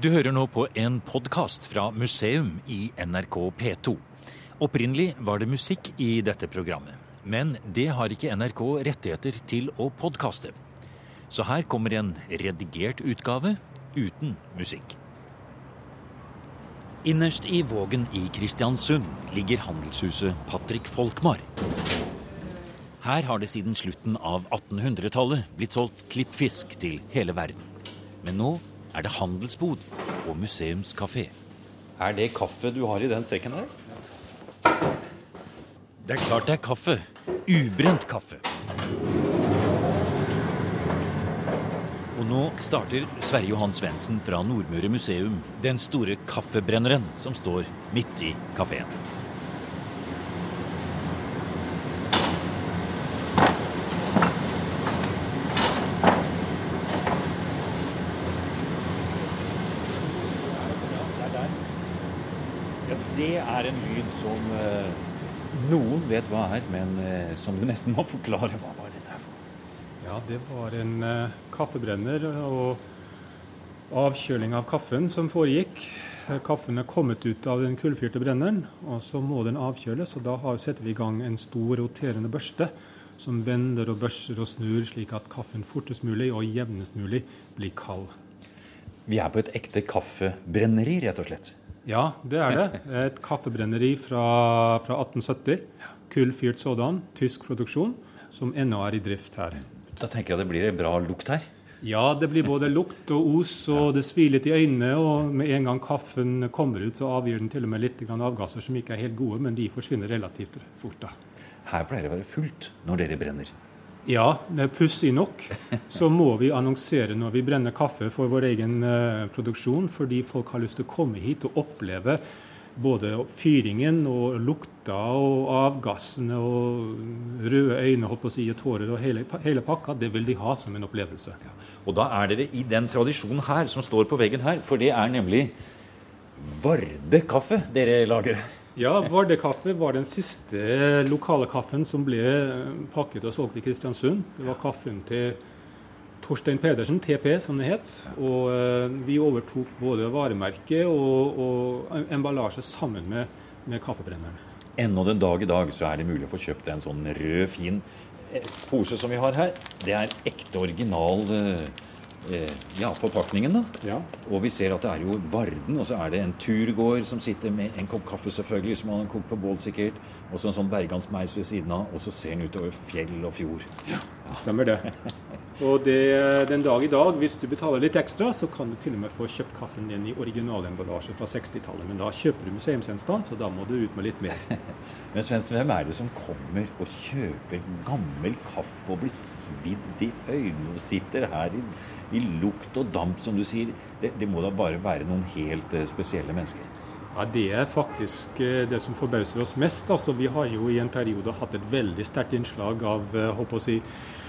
Du hører nå på en podkast fra museum i NRK P2. Opprinnelig var det musikk i dette programmet, men det har ikke NRK rettigheter til å podkaste. Så her kommer en redigert utgave uten musikk. Innerst i Vågen i Kristiansund ligger handelshuset Patrick Folkmar. Her har det siden slutten av 1800-tallet blitt solgt klippfisk til hele verden. Men nå er det handelsbod og museumskafé. Er det kaffe du har i den sekken her? Det er klart det er kaffe. Ubrent kaffe. Og nå starter Sverre Johan Svendsen fra Nordmøre museum den store kaffebrenneren som står midt i kafeen. Ja, det er en lyd som eh, noen vet hva er, men eh, som du nesten må forklare. Hva var det der for? Ja, det var en eh, kaffebrenner og avkjøling av kaffen som foregikk. Kaffen er kommet ut av den kullfyrte brenneren, og så må den avkjøles. og Da setter vi i gang en stor roterende børste som vender og børser og snur, slik at kaffen fortest mulig og jevnest mulig blir kald. Vi er på et ekte kaffebrenneri, rett og slett. Ja, det er det. Et kaffebrenneri fra, fra 1870. Kullfyrt sådan, tysk produksjon, som ennå er i drift her. Da tenker jeg det blir en bra lukt her. Ja, det blir både lukt og os, og det svir litt i øynene. Og med en gang kaffen kommer ut, så avgir den til og med litt avgasser som ikke er helt gode, men de forsvinner relativt fort. da. Her pleier det å være fullt når dere brenner. Ja, det er pussig nok. Så må vi annonsere når vi brenner kaffe for vår egen eh, produksjon, fordi folk har lyst til å komme hit og oppleve både fyringen og lukta og avgassene og røde øyne holdt på å si, og tårer og hele, hele pakka. Det vil de ha som en opplevelse. Og da er dere i den tradisjonen her som står på veggen her, for det er nemlig Varde-kaffe dere lager. Ja, Vardø-kaffe var den siste lokale kaffen som ble pakket og solgt i Kristiansund. Det var kaffen til Torstein Pedersen, TP som det het. Og eh, vi overtok både varemerket og, og emballasje sammen med, med kaffebrenneren. Ennå den dag i dag så er det mulig å få kjøpt en sånn rød, fin eh, pose som vi har her. Det er ekte original eh, eh, ja, forpakningen, da. Ja. Og vi ser at det er jo Varden, og så er det en turgåer som sitter med en kopp kaffe, selvfølgelig, som han har kokt på bål sikkert. Og så en sånn bergansmeis ved siden av, og så ser han utover fjell og fjord. Ja, Det stemmer det. Og det, den dag i dag, hvis du betaler litt ekstra, så kan du til og med få kjøpt kaffen din i originalemballasje fra 60-tallet. Men da kjøper du museumsgjenstand, så da må du ut med litt mer. Men Svendsen, hvem er det som kommer og kjøper gammel kaffe og blir svidd i øynene og sitter her i, i lukt og damp, som du sier? Det, det må da bare være noen helt eh, spesielle mennesker? Ja, Det er faktisk eh, det som forbauser oss mest. Altså, vi har jo i en periode hatt et veldig sterkt innslag av håper å si, eh,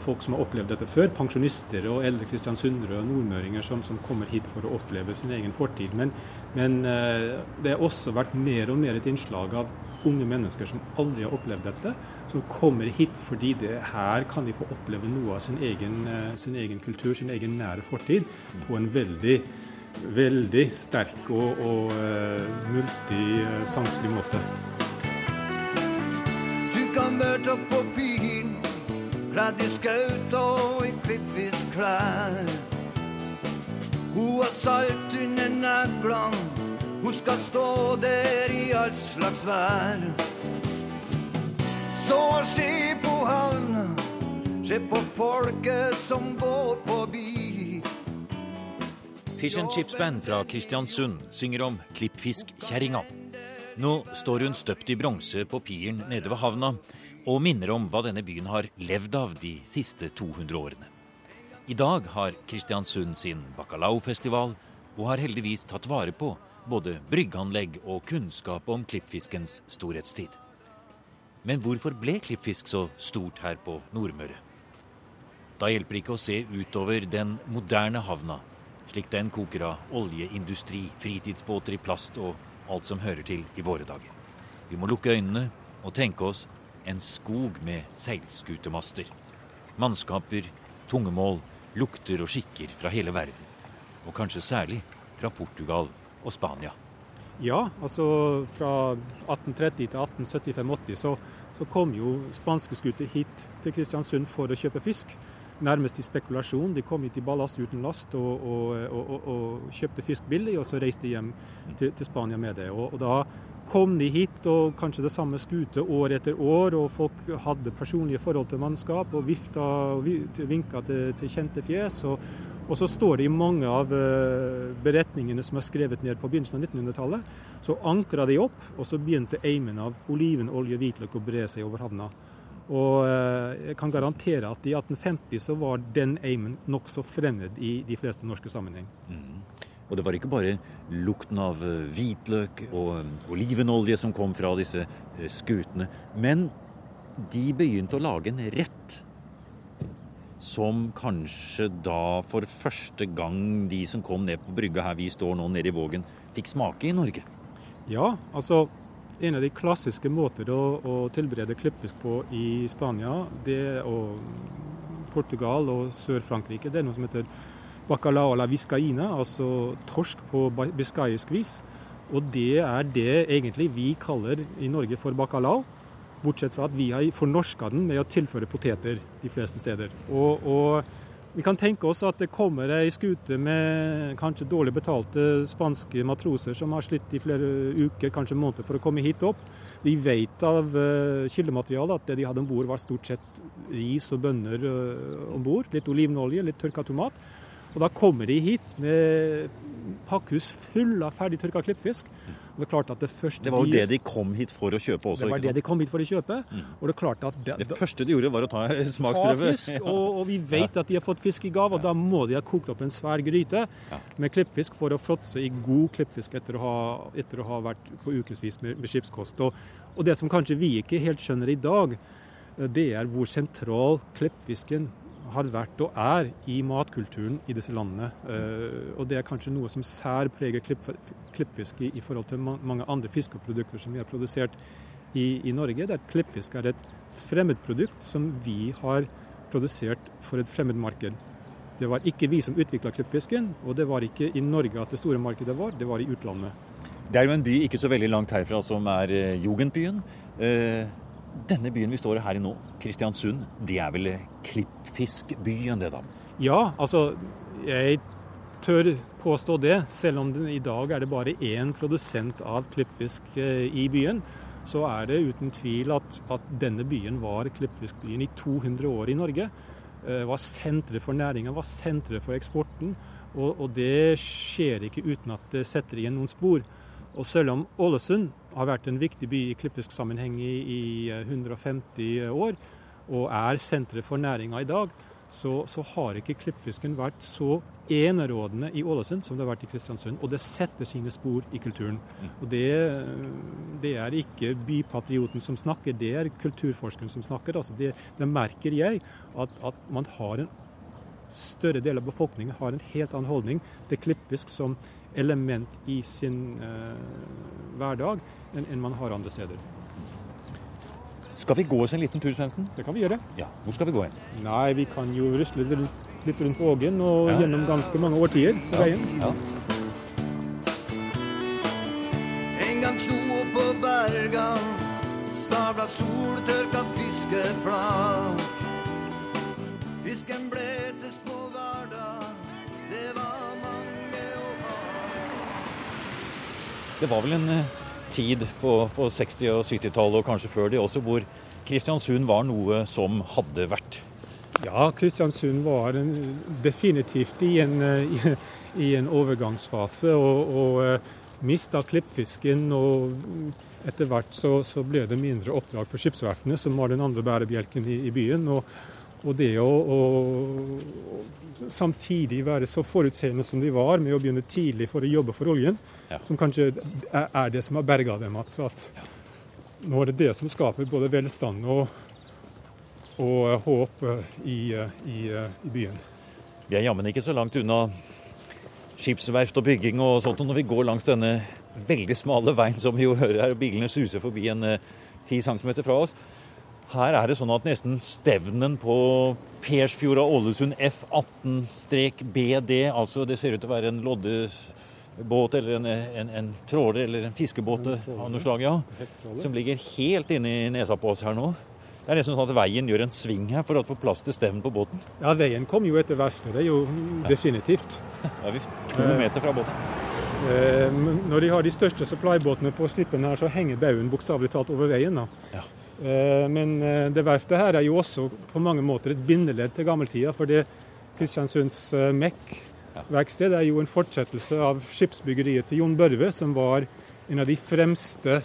folk som har opplevd dette før. Pensjonister og eldre kristiansundere og nordmøringer som, som kommer hit for å oppleve sin egen fortid. Men, men eh, det har også vært mer og mer et innslag av unge mennesker som aldri har opplevd dette, som kommer hit fordi det her kan de få oppleve noe av sin egen, eh, sin egen kultur, sin egen nære fortid, på en veldig veldig sterk og, og multisanselig måte. Du kan møte opp på byen, kledd i skaut og i klippfiskklær. Hun har salt under neglene, hun skal stå der i all slags vær. Stå og se på havna, se på folket som går forbi. Fish and Chips Band fra Kristiansund synger om klippfiskkjerringa. Nå står hun støpt i bronse på piren nede ved havna og minner om hva denne byen har levd av de siste 200 årene. I dag har Kristiansund sin bacalaofestival og har heldigvis tatt vare på både bryggeanlegg og kunnskap om klippfiskens storhetstid. Men hvorfor ble klippfisk så stort her på Nordmøre? Da hjelper det ikke å se utover den moderne havna, slik den koker av oljeindustri, fritidsbåter i plast og alt som hører til i våre dager. Vi må lukke øynene og tenke oss en skog med seilskutemaster. Mannskaper, tungemål, lukter og skikker fra hele verden. og kanskje særlig fra Portugal og Spania. Ja, altså fra 1830 til 1875-80 så, så, kom jo spanske skuter hit til Kristiansund for å kjøpe fisk. Nærmest i spekulasjon. De kom hit i ballast uten last og, og, og, og kjøpte fisk billig, og så reiste de hjem til, til Spania med det. og da kom de hit, og kanskje det samme skute år etter år, og folk hadde personlige forhold til mannskap og vifta og vinka til, til kjente fjes. Og, og, så står det i mange av uh, beretningene som er skrevet ned på begynnelsen av 1900-tallet, så ankra de opp, og så begynte eimen av olivenolje og hvitløk å bre seg over havna. Og uh, jeg kan garantere at i 1850 så var den eimen nokså fremmed i de fleste norske sammenheng. Mm. Og det var ikke bare lukten av eh, hvitløk og eh, olivenolje som kom fra disse eh, skutene, men de begynte å lage en rett som kanskje da for første gang de som kom ned på brygga her vi står nå nede i Vågen, fikk smake i Norge. Ja, altså en av de klassiske måter å, å tilberede klippfisk på i Spania, det og Portugal og Sør-Frankrike, det er noe som heter bacalao la viscaina, altså torsk på biskaisk vis. Og det er det egentlig vi kaller i Norge for bacalao. Bortsett fra at vi har fornorska den med å tilføre poteter de fleste steder. Og, og, vi kan tenke oss at det kommer ei skute med kanskje dårlig betalte spanske matroser som har slitt i flere uker, kanskje måneder, for å komme hit opp. Vi vet av uh, kildematerialet at det de hadde om bord, var stort sett ris og bønner uh, om bord. Litt olivenolje, litt tørka tomat. Og Da kommer de hit med pakkhus full av ferdig tørka klippfisk. Og Det er klart at det første Det var jo de, det de kom hit for å kjøpe også? Det var det de kom hit for å kjøpe. Mm. og Det er klart at det, det første de gjorde, var å ta smaksprøve? Ta fisk, og, og, vi vet ja. at de har fått fisk i gave, og da må de ha kokt opp en svær gryte ja. med klippfisk for å fråtse i god klippfisk etter å ha, etter å ha vært på ukevis med, med skipskost. Og, og det som kanskje vi ikke helt skjønner i dag, det er hvor sentral klippfisken har vært og er i matkulturen i disse landene. Uh, og Det er kanskje noe som særpreger klippfiske i forhold til mange andre fiskeprodukter som vi har produsert i, i Norge. Der klippfisk er et fremmedprodukt som vi har produsert for et fremmedmarked. Det var ikke vi som utvikla klippfisken, og det var ikke i Norge at det store markedet var, det var i utlandet. Det er jo en by ikke så veldig langt herfra som er eh, Jugendbyen. Denne byen vi står her i nå, Kristiansund, det er vel klippfiskbyen, det da? Ja, altså jeg tør påstå det. Selv om det, i dag er det bare én produsent av klippfisk eh, i byen, så er det uten tvil at, at denne byen var klippfiskbyen i 200 år i Norge. Eh, var senteret for næringa, var senteret for eksporten. Og, og det skjer ikke uten at det setter igjen noen spor. Og selv om Ålesund har vært en viktig by i klippfisksammenheng i, i 150 eh, år, og er senteret for næringa i dag, så, så, har ikke klippfisken vært så enerådende i Ålesund som det har vært i Kristiansund. Og det setter sine spor i kulturen. Mm. Og det, det er ikke bypatrioten som snakker, det er kulturforskeren som snakker. Altså det, det merker jeg, at, at, man har en større del av befolkningen har en helt annen holdning til klippfisk som element i sin uh, hverdag enn en man har andre steder. Skal vi gå oss en liten tur, Svendsen? Det kan vi gjøre. Ja, Hvor skal vi gå hen? Nei, Vi kan jo rusle litt rundt Ågen og ja. gjennom ganske mange årtier på veien. Ja. En gang sto på bergan, stabla soltørka fiskeflak. Fisken ble Det var vel en eh, tid på, på 60- og 70-tallet, og kanskje før det også, hvor Kristiansund var noe som hadde vært? Ja, Kristiansund var en, definitivt i en, i, i en, overgangsfase. Og, og eh, mista klippfisken. Og etter hvert så, så, ble det mindre oppdrag for skipsverftene, som var den andre bærebjelken i, i byen. Og, og det å, å, samtidig være så forutseende som de var, med å begynne tidlig for å jobbe for oljen, ja. som kanskje er det som har berga dem. At, at ja. nå er det det som skaper både velstand og, og håp i, i, i byen. Vi er jammen ikke så langt unna skipsverft og bygging og sånt når vi går langs denne veldig smale veien som vi jo hører her, og bilene suser forbi en 10 eh, cm fra oss. Her er det sånn at nesten stevnen på Persfjorda Ålesund F18-BD, altså det ser ut til å være en loddebåt eller en, en, en tråler eller en fiskebåt av noe slag, ja, som ligger helt inni nesa på oss her nå. Det er nesten sånn at veien gjør en sving her for å få plass til stevnen på båten. Ja, veien kom jo etter verftet, det er jo definitivt. Da er vi to meter fra båten. Eh, når de har de største supplybåtene på slippen her, så henger baugen bokstavelig talt over veien. da. Ja. Eh, men eh, det verftet her er jo også på mange måter et bindeledd til gammeltida. For det Kristiansunds MEC-verksted er jo en fortsettelse av skipsbyggeriet til Jon Børve, som var en av de fremste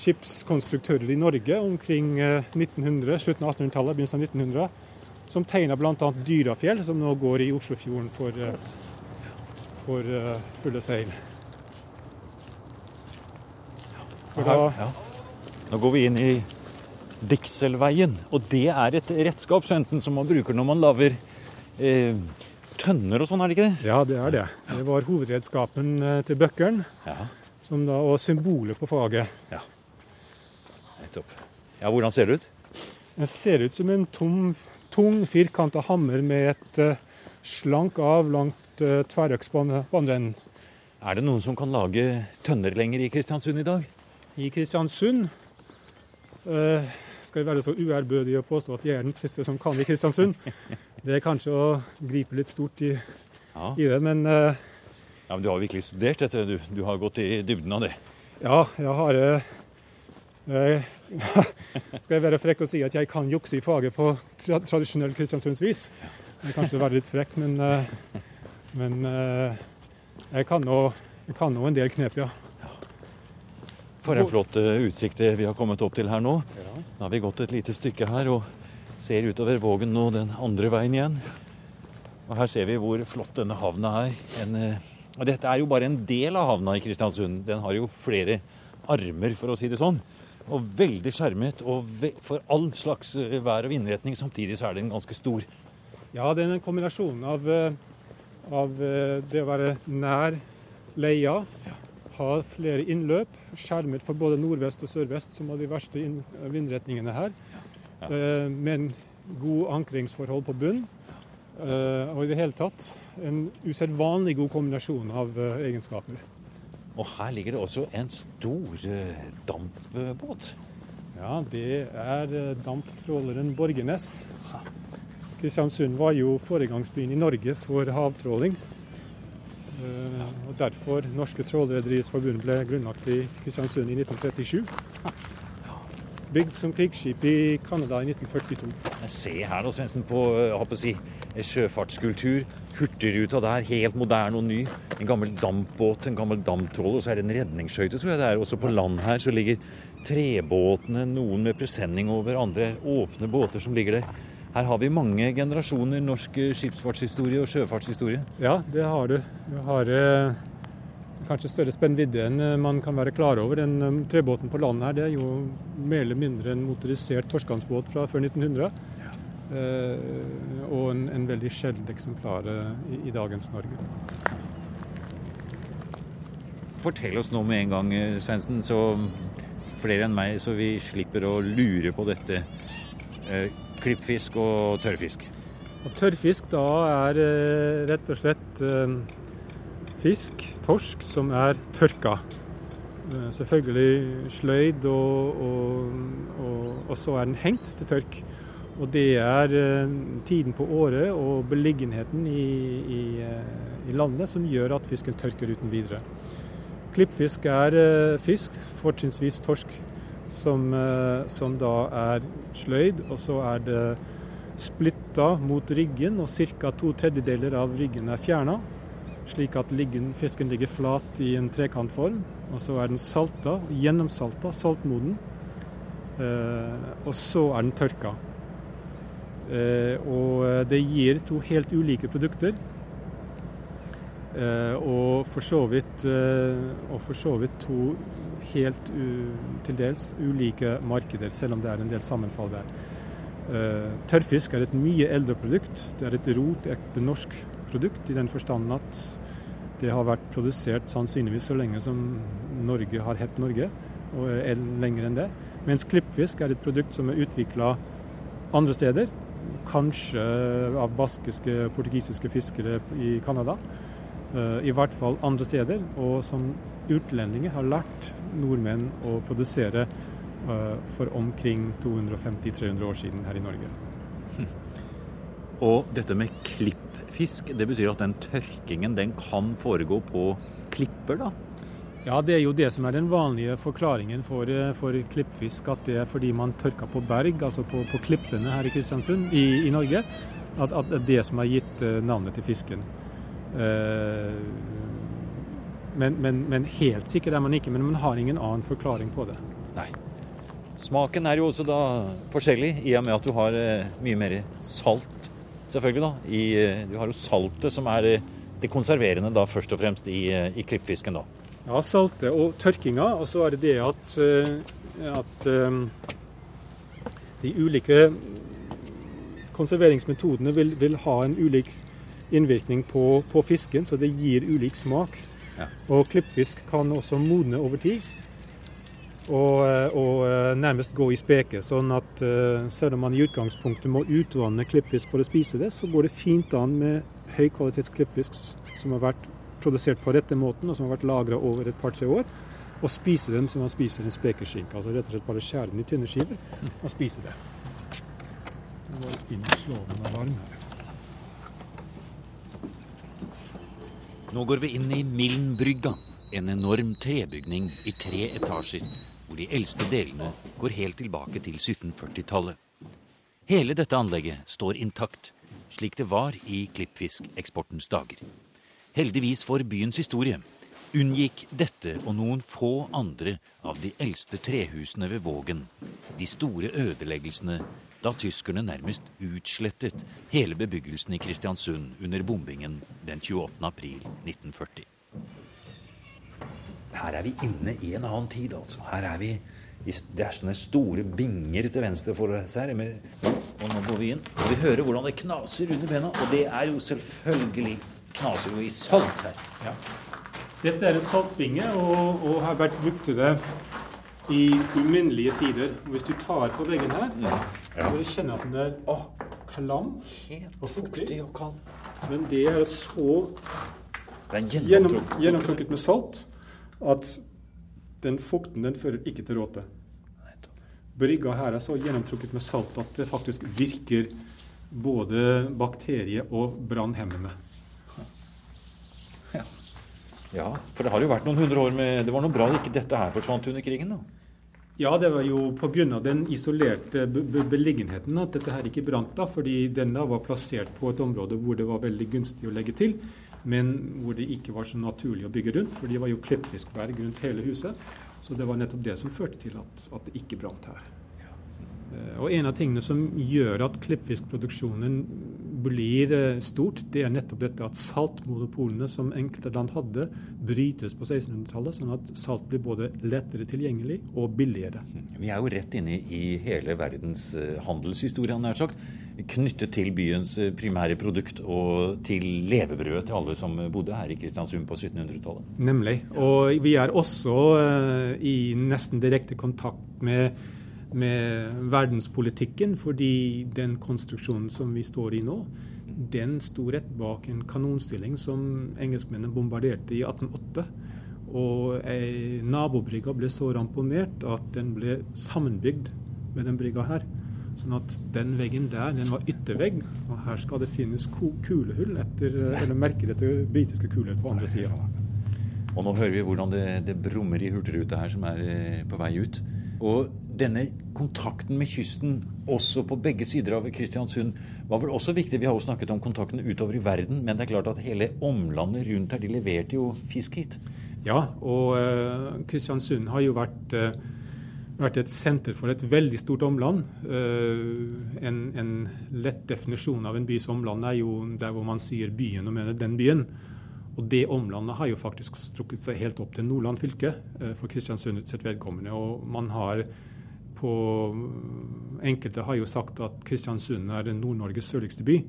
skipskonstruktører i Norge omkring 1900, slutten av 1800-tallet, begynnelsen av 1900. Som tegna bl.a. Dyrafjell, som nå går i Oslofjorden for, for fulle seil. For da. Nå går vi inn i Dikselveien, og det er et redskap Svendsen, som man bruker når man lager eh, tønner og sånn, er det ikke det? ja, det er det. Det var hovedredskapen eh, til bøkkelen, Ja, da, og symbolet på faget. nettopp. Ja, hvordan ser det ut? Den ser ut som en tom, tung, firkanta hammer med et uh, slank, avlangt uh, tverrøks på andre enden. Er det noen som kan lage tønner lenger i Kristiansund i dag? I Kristiansund eh, skal jeg være så uærbødig å påstå at jeg er den siste som kan i Kristiansund. Det er kanskje å gripe litt stort i, Ja, i det, men uh, ja men Du har virkelig studert dette? Du, du har gått i dybden av det? ja, jeg har uh, eh, Skal jeg være frekk og si at jeg kan jukse i faget på tra tradisjonell kristiansundsvis? Det er kanskje være litt frekk, men, eh, men eh, jeg kan jeg kan nå en del knep, ja. For en flott eh, utsikt vi har kommet opp til her nå. Nå har vi gått et lite stykke her og ser utover Vågen nå den andre veien igjen. Og her ser vi hvor flott denne havna er. En, eh, og dette er jo bare en del av havna i Kristiansund. Den har jo flere armer, for å si det sånn. Og veldig skjermet og ve for all slags eh, vær- og vindretning. Samtidig så er den ganske stor. Ja, det er en kombinasjon av, eh, av eh, det å være nær leia, ha flere innløp, skjermet for både nordvest og sørvest, som er de verste vindretningene her, eh, med god ankringsforhold på bunn. eh, Og i det hele tatt en usedvanlig god kombinasjon av eh, egenskaper. Og her ligger det også en stor eh, dampbåt. Ja, det er damptråleren Borgernes. Kristiansund var jo foregangsbyen i Norge for havtråling. Eh, og derfor Norske Trålrederiers Forbund ble grunnlagt i Kristiansund i 1937. Bygd som krigsskip i Canada i 1942. Jeg ser her da, Svendsen, på eh, å si, sjøfartskultur. Hurtigruta der, helt moderne og ny. En gammel dampbåt, en gammel damptråler, og så er det en redningsskøyte, tror jeg det er. Også på land her så ligger trebåtene, noen med presenning over, andre åpne båter som ligger der. Her har vi mange generasjoner norsk skipsfartshistorie og sjøfartshistorie. Ja, det har du. Du har eh, kanskje større spennvidde enn eh, man kan være klar over. Den eh, trebåten på land her det er jo mer eller mindre en motorisert torskansbåt fra før 1900. Eh, og en, en veldig sjeldent eksemplar i, i dagens Norge. Fortell oss nå med en gang, eh, Svendsen, så flere enn meg, så vi slipper å lure på dette. Eh, klippfisk og tørrfisk. Og tørrfisk da er eh, rett og slett eh, fisk, torsk, som er tørka. Eh, selvfølgelig sløyd, og, og, og, og så er den hengt til tørk. Og det er tiden på året og beliggenheten i, i, i landet som gjør at fisken tørker uten videre. Klippfisk er fisk, fortrinnsvis torsk, som, eh, som da er sløyd, og så er det splitta mot ryggen, og ca. to tredjedeler av ryggen er fjerna. Slik at liggen, fisken ligger flat i en trekantform. Og så er den salta, gjennomsalta, saltmoden. Eh, og så er den tørka. Eh, og det gir to helt ulike produkter. Eh, og for så vidt, eh, for så vidt to helt til dels ulike markeder, selv om det er en del sammenfall der. Eh, tørrfisk er et mye eldre produkt. Det er et rotekte norsk produkt i den forstand at det har vært produsert sannsynligvis så lenge som Norge har hett Norge. og er lenger enn det. Mens klippfisk er et produkt som er utvikla andre steder. Kanskje av baskiske, portugisiske fiskere i Canada. Uh, I hvert fall andre steder. Og som utlendinger har lært nordmenn å produsere uh, for omkring 250-300 år siden her i Norge. Og dette med klippfisk, det betyr at den tørkingen den kan foregå på klipper, da? Ja, det er jo det som er den vanlige forklaringen for, eh, for klippfisk. At det er fordi man tørker på berg, altså på, på klippene her i Kristiansund i, i Norge. At, at, det er det som har gitt navnet til fisken. Uh, men, men, men, helt sikker er man ikke. Men man har ingen annen forklaring på det. Nei. Smaken er jo også da forskjellig, i og med at du har uh, mye mer salt, selvfølgelig. da. I, du har jo saltet som er det konserverende da først og fremst i, i klippfisken. da. Ja, saltet og tørkinga. Og så er det det at, eh, at de ulike konserveringsmetodene vil, vil, ha en ulik innvirkning på, på, fisken, så det gir ulik smak. Ja. Og klippfisk kan også modne over tid. Og, eh, og, nærmest gå i speke. Sånn at uh, selv om man i utgangspunktet må utvanne klippfisk for å spise det, så går det fint an med høykvalitets klippfisk som har vært produsert på rette måten, og som har vært lagra over et par-tre år. Og spise dem som man spiser en spekeskinke. Altså rett og slett bare skjære den i tynne skiver og spise det. Nå går vi inn i Milnbrygga, en enorm trebygning i tre etasjer, hvor de eldste delene går helt tilbake til 1740-tallet. Hele dette anlegget står intakt, slik det var i klippfiskeksportens dager. Heldigvis for byens historie unngikk dette og noen få andre av de eldste trehusene ved Vågen de store ødeleggelsene da tyskerne nærmest utslettet hele bebyggelsen i Kristiansund under bombingen den 28. april 1940. Her er vi inne i en annen tid, altså. Her er vi det er sånne store binger til venstre for oss her. Og nå går vi inn, og vi hører hvordan det knaser under bena. Og det er jo selvfølgelig knaser jo i salt her. Ja. Dette er en saltbinge og, og, har vært brukt til det i uminnelige tider. Hvis du tar på veggen her, ja. Ja. vil du kjenne at den er å, klam og fuktig. og kald. Men det er så gjennom, gjennomtrukket med salt at den fukten den fører ikke til råte. Brygga her er så gjennomtrukket med salt at det faktisk virker både bakterie- og brannhemmende. Ja, for det har jo vært noen hundre år med Det var noe bra ikke dette her forsvant under krigen, da? Ja, det var jo pga. den isolerte beliggenheten at dette her ikke brant. da, Fordi den da var plassert på et område hvor det var veldig gunstig å legge til, men hvor det ikke var så naturlig å bygge rundt. For det var jo klippfiskberg rundt hele huset. Så det var nettopp det som førte til at, at det ikke brant her. Eh, og En av tingene som gjør at klippfiskproduksjonen blir eh, stort, det er nettopp dette at saltmonopolene som enkelte land hadde, brytes på 1600-tallet, sånn at salt blir både lettere tilgjengelig og billigere. Vi er jo rett inne i hele verdens eh, handelshistorie, nær sagt. Knyttet til byens primære produkt og til levebrødet til alle som bodde her i Kristiansund på 1700-tallet. Nemlig. Og vi er også i nesten direkte kontakt med med verdenspolitikken, fordi den konstruksjonen som vi står i nå, den sto rett bak en kanonstilling som engelskmennene bombarderte i 1808. Og ei nabobrygga ble så ramponert at den ble sammenbygd med den brygga her. Sånn at den veggen der, den var yttervegg, og her skal det finnes kulehull etter, eller merker etter britiske kulehull på andre sida. Og nå hører vi hvordan det, det brummer i Hurtigruta her som er eh, på vei ut. Og denne kontakten med kysten, også på begge sider av Kristiansund, var vel også viktig. Vi har jo snakket om kontakten utover i verden, men det er klart at hele omlandet rundt her, de leverte jo fisk hit. Ja, og uh, Kristiansund har jo vært, uh, vært, et senter for et veldig stort omland. Uh, en, en, lett definisjon av en bys omland er jo der hvor man sier byen og mener den byen. Og det omlandet har jo faktisk strukket seg helt opp til Nordland fylke for Kristiansund sitt vedkommende. Og man har på Enkelte har jo sagt at Kristiansund er Nord-Norges sørligste by.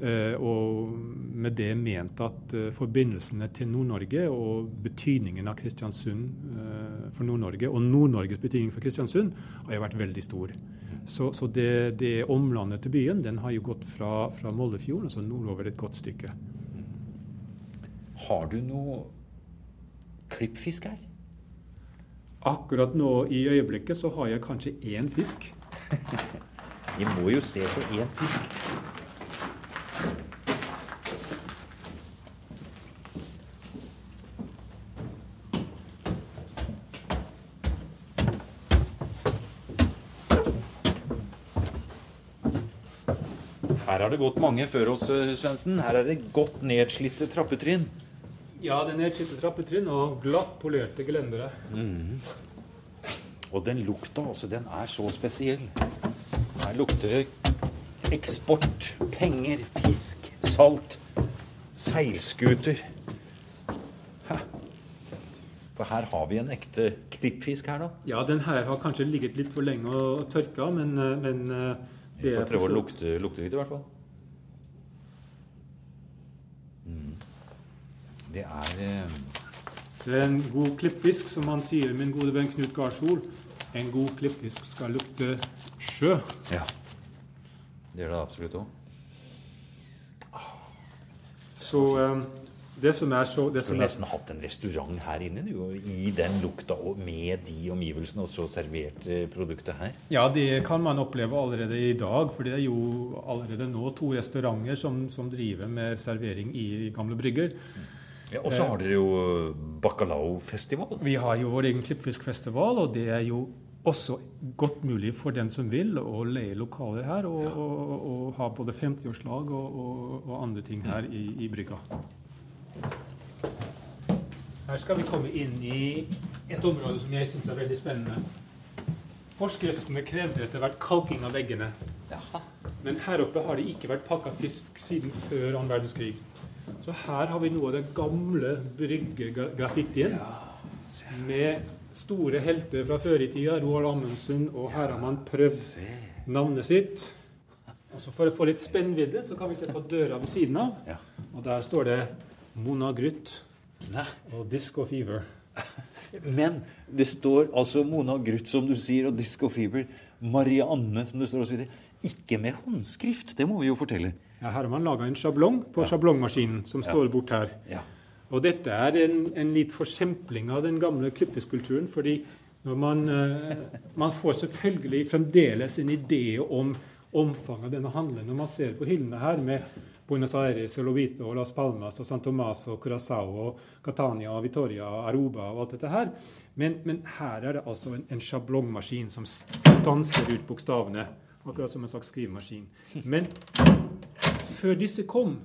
Eh, og med det ment at eh, forbindelsene til Nord-Norge og betydningen av Kristiansund eh, for Nord-Norge, og Nord-Norges betydning for Kristiansund, har jo vært veldig stor. Så, så det, det, omlandet til byen den har jo gått fra, fra Moldefjorden, altså nordover et godt stykke. Har du noe klippfisk her? Akkurat nå i øyeblikket så har jeg kanskje én fisk. Vi må jo se på én fisk. Her har det gått mange før oss, eh, Svendsen. Her er det godt nedslitte trappetrinn. Ja, det er nedslitte trappetrinn og glatt polerte gelendere. Mm. Og den lukta, altså, den er så spesiell. Her lukter det eksport, penger, fisk, salt, seilskuter. For her har vi en ekte klippfisk her, da. Ja, den her har kanskje ligget litt for lenge og tørka, men, eh, men eh, vi får prøve å lukte, lukte, litt, i hvert fall. Det er eh... Det er en god klippfisk, som han sier, min gode venn Knut Garsol. En god klippfisk skal lukte sjø. Ja. Det gjør det absolutt òg. Så eh, det som er så Du har nesten hatt en restaurant her inne du, i den lukta og med de omgivelsene, og så servert eh, produktet her? Ja, det kan man oppleve allerede i dag. For det er jo allerede nå to restauranter som, som driver med servering i gamle brygger. Ja, og så har dere jo bacalao-festival. Vi har jo vår egen klippfiskfestival, og det er jo også godt mulig for den som vil, å leie lokaler her og, ja. og, og, og ha både 50-årslag og, andre ting her i, i brygga. Her skal vi komme inn i et område som jeg syns er veldig spennende. Forskriftene krevde etter hvert kalking av veggene. Jaha. Men her oppe har det ikke vært pakka fisk siden før annen verdenskrig. Så her har vi noe av den gamle bryggegraffitien ja. med store helter fra før i tida. Roald Amundsen, og her har man prøvd navnet sitt. Og så For å få litt spennvidde så kan vi se på døra ved siden av. Og der står det Mona Monagrytt og Disco Fever. Men det står altså Mona Gruth, som du sier, og Disco Fever. Marianne, som det står osv. Ikke med håndskrift, det må vi jo fortelle. Ja, her har man laga en sjablong på ja. sjablongmaskinen som ja. står bort her. Ja. Og dette er en, en litt forsempling av den gamle klippeskulpturen. fordi man, uh, man, får selvfølgelig fremdeles en idé om omfanget av denne handelen når man ser på hyllene her med Buenos Aires og Lovito og Las Palmas og San Tomas og Curaçao og Catania og Vitoria og Aruba og alt dette her. Men, men her er det altså en, en sjablongmaskin som danser ut bokstavene. Akkurat som en slags skrivemaskin. Men før disse kom,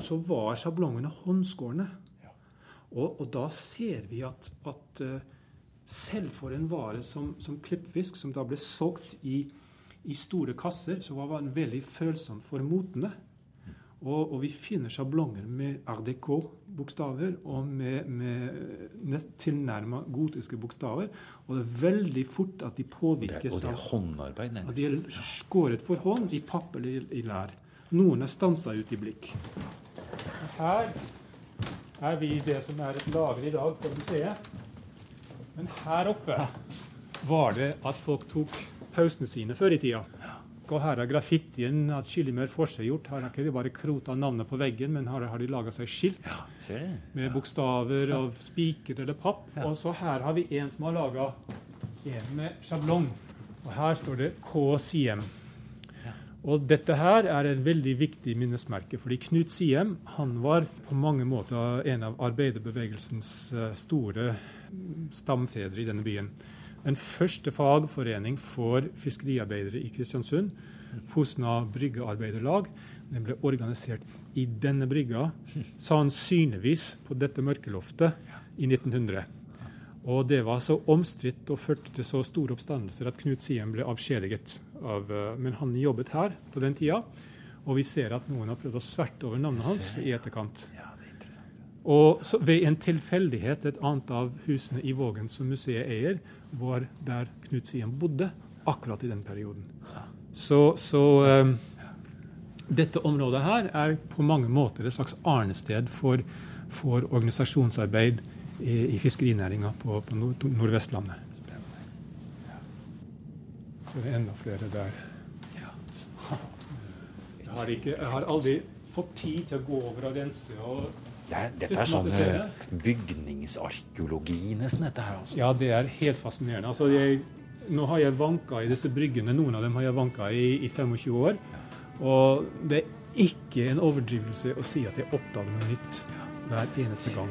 så var sjablongene håndskårne. Og, og, da ser vi at, at uh, selv for en vare som, som klippfisk, som da ble solgt i, i store kasser, så var den veldig følsom for motene. Og, og, vi finner sjablonger med RDK-bokstaver og med, med tilnærma gotiske bokstaver. Og det er veldig fort at de påvirkes av Og det er håndarbeid, nærmest. At de er skåret for hånd i papp eller i lær. Noen er stansa ut i blikk. Her er vi i det som er et lager i dag for museet. Men her oppe var det at folk tok pausene sine før i tida. Og her er graffitien atskillig mer forseggjort. Her har ikke de bare krota navnet på veggen, men her har de laga seg skilt ja, med bokstaver ja. av spiker eller papp. Ja. Og så her har vi en som har laga en med sjablong. Og her står det K. Og dette her er et veldig viktig minnesmerke, fordi Knut Siem han var på mange måter en av arbeiderbevegelsens eh, store stamfedre i denne byen den første fagforening for fiskeriarbeidere i Kristiansund, Fosna bryggearbeiderlag. Den ble organisert i denne brygga, sannsynligvis på dette mørkeloftet, i 1900. Og det var så omstridt og førte til så store oppstandelser at Knut Siem ble avskjediget. Av, eh, men han jobbet her på den tida, og vi ser at noen har prøvd å sverte over navnet hans i etterkant. Og ved en tilfeldighet, et annet av husene i Vågen som museet eier, var der Knut Siem bodde akkurat i den perioden. Så, så um, dette området her er på mange måter et slags arnested for, for organisasjonsarbeid i, i fiskerinæringa på, på nord Nordvestlandet. Så det er enda flere der. Jeg har, ikke, jeg har aldri fått tid til å gå over og rense. og det er, dette er sånn eh, bygningsarkeologi, nesten. dette her også. Ja, det er helt fascinerende. Altså, jeg, nå har jeg vanka i disse bryggene. Noen av dem har jeg vanka i, i 25 år. Og det er ikke en overdrivelse å si at jeg oppdager noe nytt hver eneste gang.